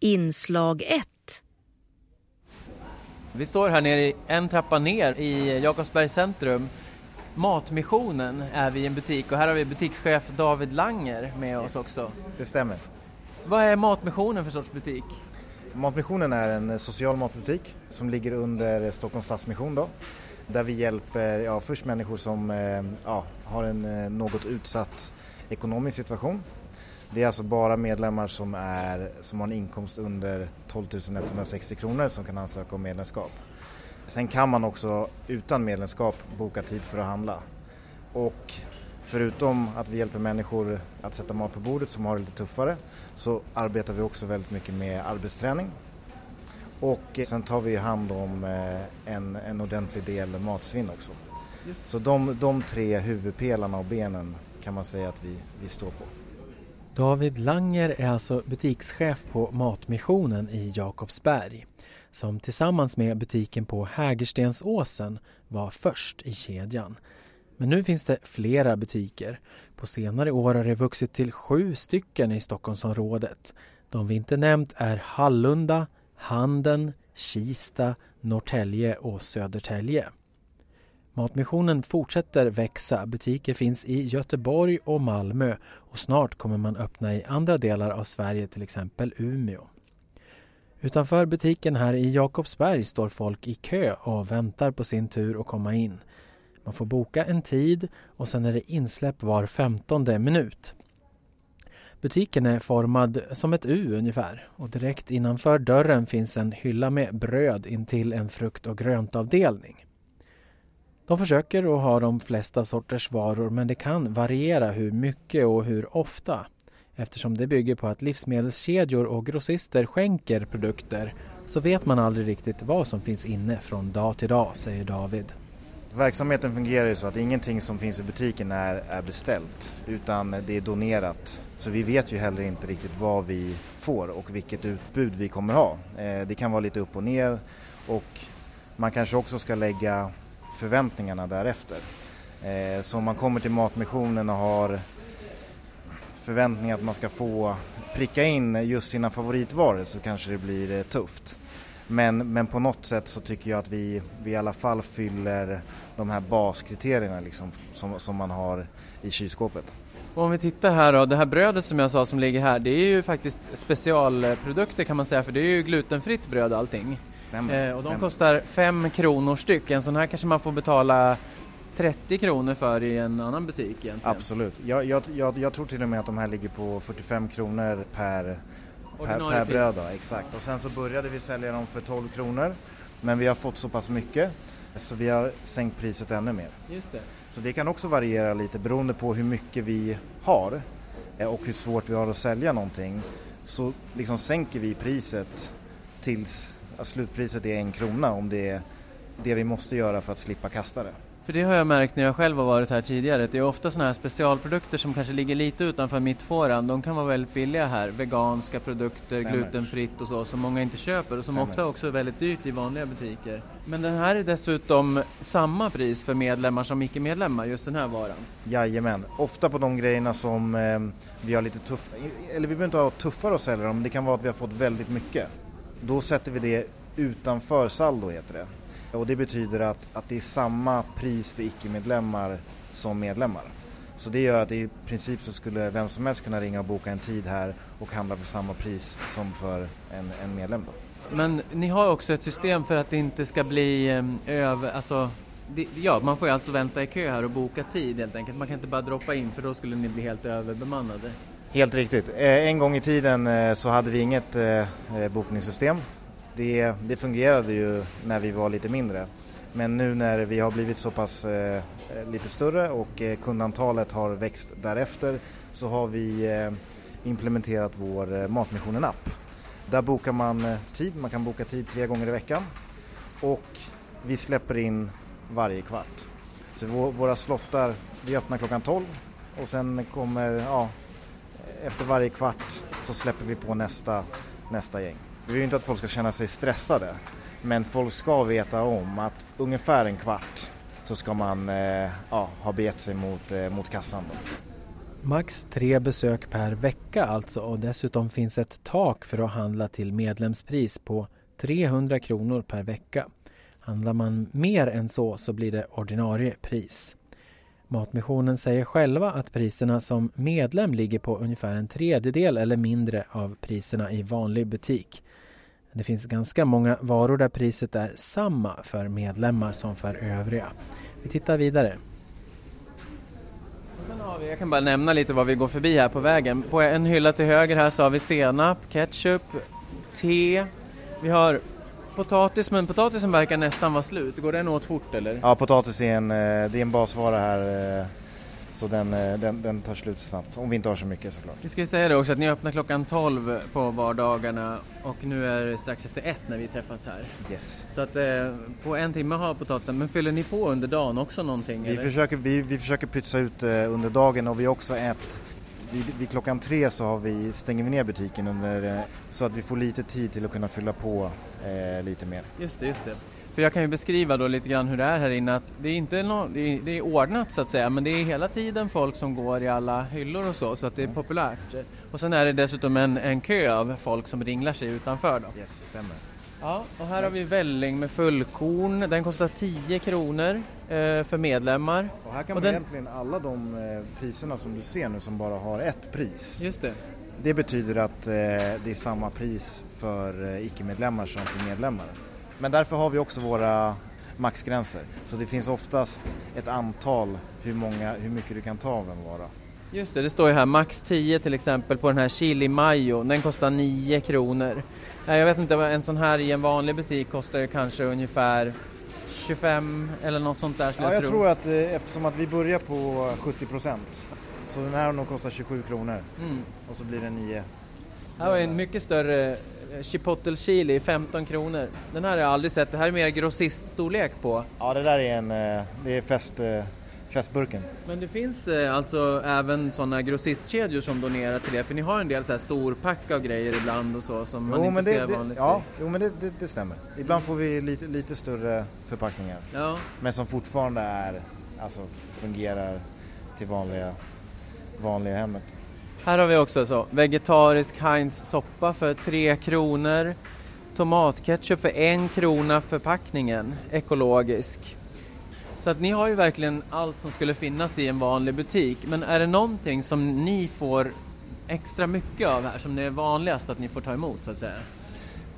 Inslag 1 Vi står här nere i en trappa ner i Jakobsbergs centrum. Matmissionen är vi i en butik och här har vi butikschef David Langer med oss också. Det stämmer. Vad är Matmissionen för sorts butik? Matmissionen är en social matbutik som ligger under Stockholms Stadsmission då. Där vi hjälper ja, först människor som eh, ja, har en eh, något utsatt ekonomisk situation. Det är alltså bara medlemmar som, är, som har en inkomst under 12 160 kronor som kan ansöka om medlemskap. Sen kan man också utan medlemskap boka tid för att handla. Och förutom att vi hjälper människor att sätta mat på bordet som har det lite tuffare så arbetar vi också väldigt mycket med arbetsträning. Och sen tar vi hand om eh, en, en ordentlig del matsvinn också. Så de, de tre huvudpelarna och benen kan man säga att vi, vi står på. David Langer är alltså butikschef på Matmissionen i Jakobsberg som tillsammans med butiken på Hägerstensåsen var först i kedjan. Men nu finns det flera butiker. På senare år har det vuxit till sju stycken i Stockholmsområdet. De vi inte nämnt är Hallunda, Handen, Kista, Norrtälje och Södertälje. Matmissionen fortsätter växa. Butiker finns i Göteborg och Malmö och snart kommer man öppna i andra delar av Sverige, till exempel Umeå. Utanför butiken här i Jakobsberg står folk i kö och väntar på sin tur att komma in. Man får boka en tid och sen är det insläpp var femtonde minut. Butiken är formad som ett U ungefär och direkt innanför dörren finns en hylla med bröd intill en frukt och gröntavdelning. De försöker att ha de flesta sorters varor men det kan variera hur mycket och hur ofta eftersom det bygger på att livsmedelskedjor och grossister skänker produkter så vet man aldrig riktigt vad som finns inne från dag till dag, säger David. Verksamheten fungerar ju så att ingenting som finns i butiken är, är beställt utan det är donerat. Så vi vet ju heller inte riktigt vad vi får och vilket utbud vi kommer ha. Eh, det kan vara lite upp och ner och man kanske också ska lägga förväntningarna därefter. Eh, så om man kommer till Matmissionen och har förväntningar att man ska få pricka in just sina favoritvaror så kanske det blir eh, tufft. Men, men på något sätt så tycker jag att vi, vi i alla fall fyller de här baskriterierna liksom, som, som man har i kylskåpet. Och om vi tittar här då, det här brödet som jag sa som ligger här, det är ju faktiskt specialprodukter kan man säga för det är ju glutenfritt bröd allting. Stämmer. Eh, och de stämmer. kostar 5 kronor styck. En sån här kanske man får betala 30 kronor för i en annan butik egentligen. Absolut. Jag, jag, jag, jag tror till och med att de här ligger på 45 kronor per, per, per bröd. Då, exakt. Och sen så började vi sälja dem för 12 kronor. Men vi har fått så pass mycket så vi har sänkt priset ännu mer. Just det. Så det kan också variera lite beroende på hur mycket vi har eh, och hur svårt vi har att sälja någonting. Så liksom sänker vi priset tills ja, slutpriset är en krona om det är det vi måste göra för att slippa kasta det. För det har jag märkt när jag själv har varit här tidigare. att Det är ofta sådana här specialprodukter som kanske ligger lite utanför mittfåran. De kan vara väldigt billiga här. Veganska produkter, Stämmer. glutenfritt och så som många inte köper och som Stämmer. ofta också är väldigt dyrt i vanliga butiker. Men den här är dessutom samma pris för medlemmar som icke-medlemmar, just den här varan. Jajamän, ofta på de grejerna som eh, vi har lite tuff, eller vi behöver inte ha tuffare att sälja dem, det kan vara att vi har fått väldigt mycket. Då sätter vi det utanför saldo heter det. Och det betyder att, att det är samma pris för icke-medlemmar som medlemmar. Så det gör att i princip så skulle vem som helst kunna ringa och boka en tid här och handla för samma pris som för en, en medlem. Då. Men ni har också ett system för att det inte ska bli ehm, över, alltså det, ja, man får ju alltså vänta i kö här och boka tid helt enkelt. Man kan inte bara droppa in för då skulle ni bli helt överbemannade. Helt riktigt. Eh, en gång i tiden eh, så hade vi inget eh, bokningssystem. Det, det fungerade ju när vi var lite mindre. Men nu när vi har blivit så pass lite större och kundantalet har växt därefter så har vi implementerat vår Matmissionen-app. Där bokar man tid, man kan boka tid tre gånger i veckan och vi släpper in varje kvart. Så våra slottar, vi öppnar klockan 12 och sen kommer, ja, efter varje kvart så släpper vi på nästa, nästa gäng. Vi vill inte att folk ska känna sig stressade men folk ska veta om att ungefär en kvart så ska man eh, ja, ha begett sig mot, eh, mot kassan. Då. Max tre besök per vecka alltså och dessutom finns ett tak för att handla till medlemspris på 300 kronor per vecka. Handlar man mer än så så blir det ordinarie pris. Matmissionen säger själva att priserna som medlem ligger på ungefär en tredjedel eller mindre av priserna i vanlig butik. Det finns ganska många varor där priset är samma för medlemmar som för övriga. Vi tittar vidare. Och sen har vi, jag kan bara nämna lite vad vi går förbi här på vägen. På en hylla till höger här så har vi senap, ketchup, te. Vi har potatis, men potatisen verkar nästan vara slut. Går den åt fort eller? Ja, potatis är en, eh, det är en basvara här eh, så den, eh, den, den tar slut snabbt. Om vi inte har så mycket såklart. Vi ska säga det också att ni öppnar klockan 12 på vardagarna och nu är det strax efter ett när vi träffas här. Yes. Så att eh, på en timme har potatisen, men fyller ni på under dagen också någonting? Vi eller? försöker, vi, vi försöker pytsa ut eh, under dagen och vi har också ett vid, vid klockan tre så har vi, stänger vi ner butiken under, eh, så att vi får lite tid till att kunna fylla på eh, lite mer. Just det, just det. För jag kan ju beskriva då lite grann hur det är här inne att det är inte no, det, är, det är ordnat så att säga men det är hela tiden folk som går i alla hyllor och så så att det är populärt. Och sen är det dessutom en, en kö av folk som ringlar sig utanför då. Yes, stämmer. Ja, och här har vi välling med fullkorn. Den kostar 10 kronor eh, för medlemmar. Och här kan Och man den- egentligen alla de eh, priserna som du ser nu som bara har ett pris. Just det. Det betyder att eh, det är samma pris för eh, icke-medlemmar som för medlemmar. Men därför har vi också våra maxgränser. Så det finns oftast ett antal hur, många, hur mycket du kan ta av en vara. Just det, det står ju här max 10 till exempel på den här chili mayo. Den kostar 9 kronor. Jag vet inte, en sån här i en vanlig butik kostar ju kanske ungefär 25 eller något sånt där skulle Ja, jag, jag tro. tror att eh, eftersom att vi börjar på 70 procent så den här har nog kostat 27 kronor Mm. och så blir det 9. Här var en mycket större eh, chipotle chili, 15 kronor. Den här har jag aldrig sett, det här är mer grossiststorlek på. Ja, det där är en eh, det är fest, festburken. Men det finns eh, alltså även sådana grossistkedjor som donerar till det, för ni har en del så här storpack av grejer ibland och så som man Jo, inte men ser det, vanligt. ja, jo, men det, det, det stämmer. Ibland får vi lite, lite större förpackningar. ja. Men som fortfarande är, alltså fungerar till vanliga, vanliga hemmet. Här har vi också så, vegetarisk Heinz soppa för 3 kronor. Tomatketchup för en krona förpackningen, ekologisk. Så att ni har ju verkligen allt som skulle finnas i en vanlig butik. Men är det någonting som ni får extra mycket av här, som det är vanligast att ni får ta emot så att säga?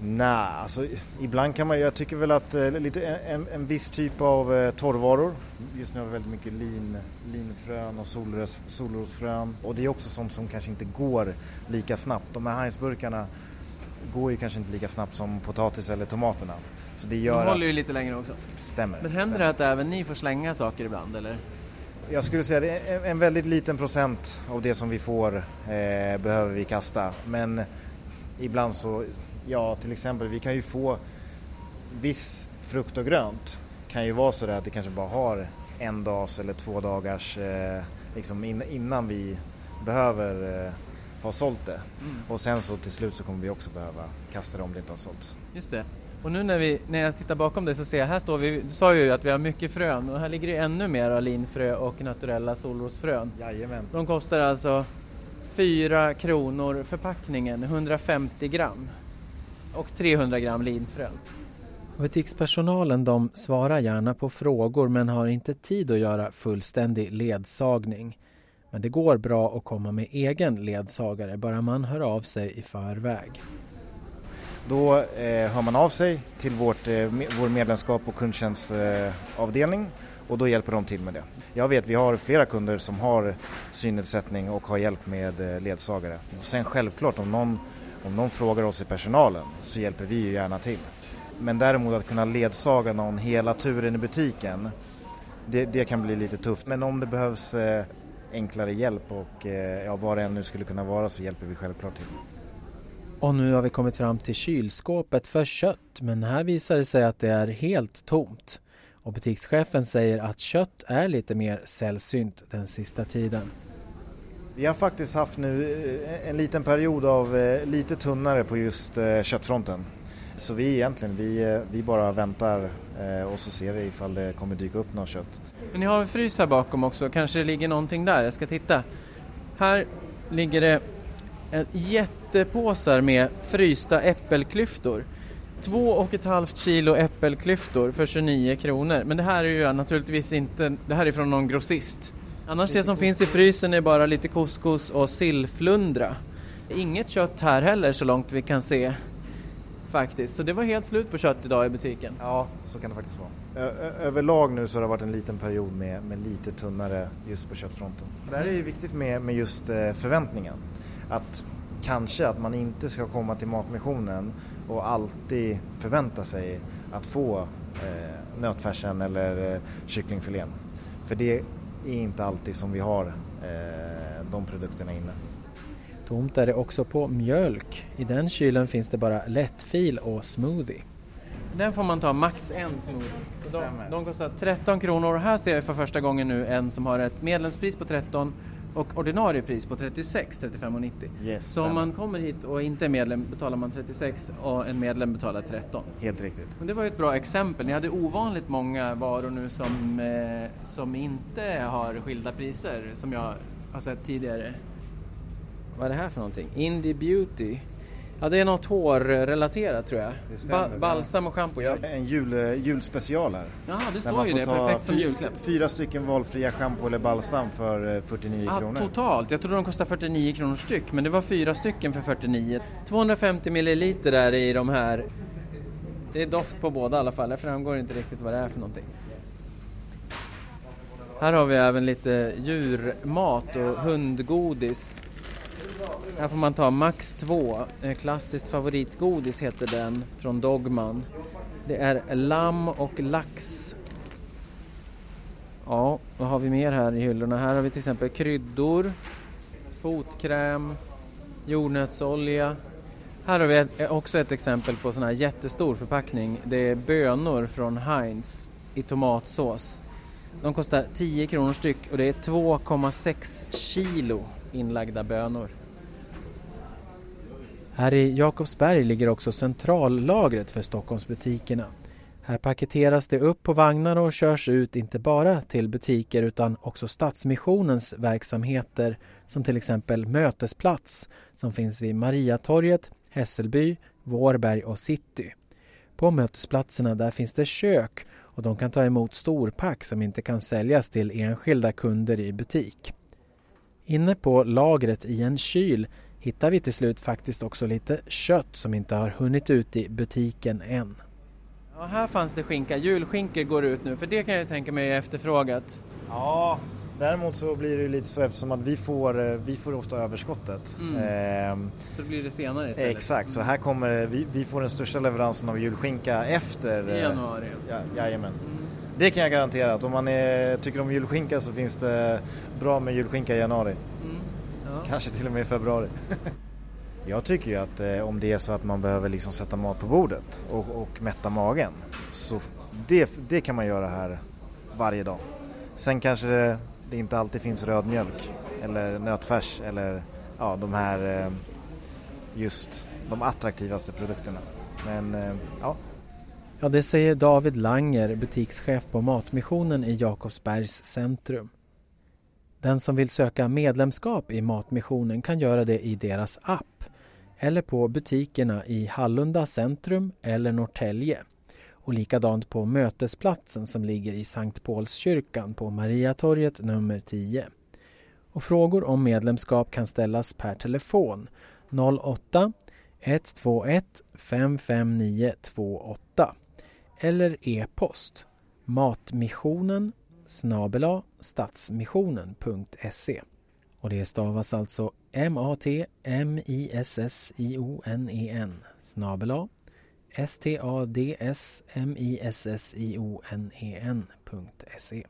Nej, alltså ibland kan man, jag tycker väl att eh, lite, en, en viss typ av eh, torrvaror. Just nu har vi väldigt mycket lin, linfrön och solros, solrosfrön. Och det är också sånt som kanske inte går lika snabbt. De här Heinzburkarna går ju kanske inte lika snabbt som potatis eller tomaterna. Så det De gör håller ju att, lite längre också. stämmer. Men händer stämmer. det att även ni får slänga saker ibland eller? Jag skulle säga det är en- en väldigt liten procent av det som vi får eh, behöver vi kasta. Men ibland så, ja till exempel vi kan ju få viss frukt och grönt kan ju vara så där att det kanske bara har en dags eller två dagars eh, liksom in, innan vi behöver eh, ha sålt det. Mm. Och sen så till slut så kommer vi också behöva kasta det om det inte har sålts. Just det. Och nu när, vi, när jag tittar bakom dig så ser jag, här står vi, du sa ju att vi har mycket frön och här ligger det ännu mer linfrö och naturella solrosfrön. Jajamän. De kostar alltså 4 kronor förpackningen, 150 gram. Och 300 gram linfrön. Butikspersonalen de svarar gärna på frågor men har inte tid att göra fullständig ledsagning. Men det går bra att komma med egen ledsagare bara man hör av sig i förväg. Då eh, hör man av sig till vårt, eh, med, vår medlemskap och kundtjänstavdelning eh, och då hjälper de till med det. Jag vet, vi har flera kunder som har synnedsättning och har hjälp med eh, ledsagare. Sen självklart om någon, om någon frågar oss i personalen så hjälper vi ju gärna till. Men däremot att kunna ledsaga någon hela turen i butiken, det, det kan bli lite tufft. Men om det behövs eh, enklare hjälp och eh, ja, vad det än nu skulle kunna vara så hjälper vi självklart till. Och nu har vi kommit fram till kylskåpet för kött men här visar det sig att det är helt tomt. Och butikschefen säger att kött är lite mer sällsynt den sista tiden. Vi har faktiskt haft nu eh, en liten period av eh, lite tunnare på just eh, köttfronten. Så vi egentligen, vi, vi bara väntar och så ser vi ifall det kommer dyka upp något kött. Men ni har en frys här bakom också, kanske det ligger någonting där, jag ska titta. Här ligger det jättepåsar med frysta äppelklyftor. Två och ett halvt kilo äppelklyftor för 29 kronor. Men det här är ju naturligtvis inte, det här är från någon grossist. Annars det som finns i frysen är bara lite couscous och sillflundra. Inget kött här heller så långt vi kan se faktiskt. Så det var helt slut på kött idag i butiken. Ja, så kan det faktiskt vara. Ö överlag nu så har det varit en liten period med, med lite tunnare just på köttfronten. Det här är ju viktigt med, med just eh, förväntningen. Att kanske att man inte ska komma till Matmissionen och alltid förvänta sig att få eh, nötfärsen eller eh, kycklingfilén. För det är inte alltid som vi har eh, de produkterna inne. Tomt är det också på mjölk. I den kylen finns det bara lättfil och smoothie. Den får man ta max en smoothie. De, de kostar 13 kronor och här ser jag för första gången nu en som har ett medlemspris på 13 och ordinarie pris på 36, 35,90. Yes, så om man kommer hit och inte är medlem betalar man 36 och en medlem betalar 13. Helt riktigt. Men det var ju ett bra exempel. Ni hade ovanligt många varor nu som, eh, som inte har skilda priser som jag har sett tidigare. Vad är det här för någonting? Indie Beauty. Ja, det är något hårrelaterat tror jag. Ba balsam och schampo. Ja, en jul, julspecial här. Ja, det står ju det. Perfekt som julklapp. Fyra stycken valfria schampo eller balsam för 49 ja, kronor. Totalt. Jag trodde de kostade 49 kronor styck, men det var fyra stycken för 49. 250 milliliter är det i de här. Det är doft på båda i alla fall. Det framgår inte riktigt vad det är för någonting. Här har vi även lite djurmat och hundgodis. Här får man ta Max 2. Eh, klassiskt favoritgodis heter den från Dogman. Det är lamm och lax. Ja, vad har vi mer här i hyllorna? Här har vi till exempel kryddor, fotkräm, jordnötsolja. Här har vi eh, också ett exempel på sån här jättestor förpackning. Det är bönor från Heinz i tomatsås. De kostar 10 kronor styck och det är 2,6 kilo inlagda bönor. Här i Jakobsberg ligger också centrallagret för Stockholmsbutikerna. Här paketeras det upp på vagnar och körs ut inte bara till butiker utan också Stadsmissionens verksamheter som till exempel Mötesplats som finns vid Mariatorget, Hässelby, Vårberg och City. På mötesplatserna där finns det kök och de kan ta emot storpack som inte kan säljas till enskilda kunder i butik. Inne på lagret i en kyl hittar vi till slut faktiskt också lite kött som inte har hunnit ut i butiken än. Ja, här fanns det skinka. Julskinkor går ut nu, för det kan jag tänka mig är efterfrågat. Ja, däremot så blir det lite så eftersom att vi får, eh, vi får ofta överskottet. Mm. Ehm, så blir det senare istället? Exakt, så här kommer vi, vi får den största leveransen av julskinka efter... I januari? Ja, jajamän. Mm. Det kan jag garantera att om man är, tycker om julskinka så finns det bra med julskinka i januari. Mm. Ja. Kanske till och med i februari. jag tycker ju att eh, om det är så att man behöver liksom sätta mat på bordet och, och mätta magen så det, det kan man göra här varje dag. Sen kanske det, det inte alltid finns röd mjölk eller nötfärs eller ja, de här eh, just de attraktivaste produkterna. Men eh, ja, Ja, det säger David Langer, butikschef på Matmissionen i Jakobsbergs centrum. Den som vill söka medlemskap i Matmissionen kan göra det i deras app eller på butikerna i Hallunda centrum eller Norrtälje och likadant på Mötesplatsen som ligger i Sankt Paulskyrkan på Mariatorget nummer 10. Och frågor om medlemskap kan ställas per telefon 08 121 559 28 eller e-post. Matmissionen snabela stadsmissionen.se och det stavas alltså M-A-T-M-I-S-S-I-O-N-E-N snabela S-T-A-D-S-M-I-S-S-I-O-N-E-N.se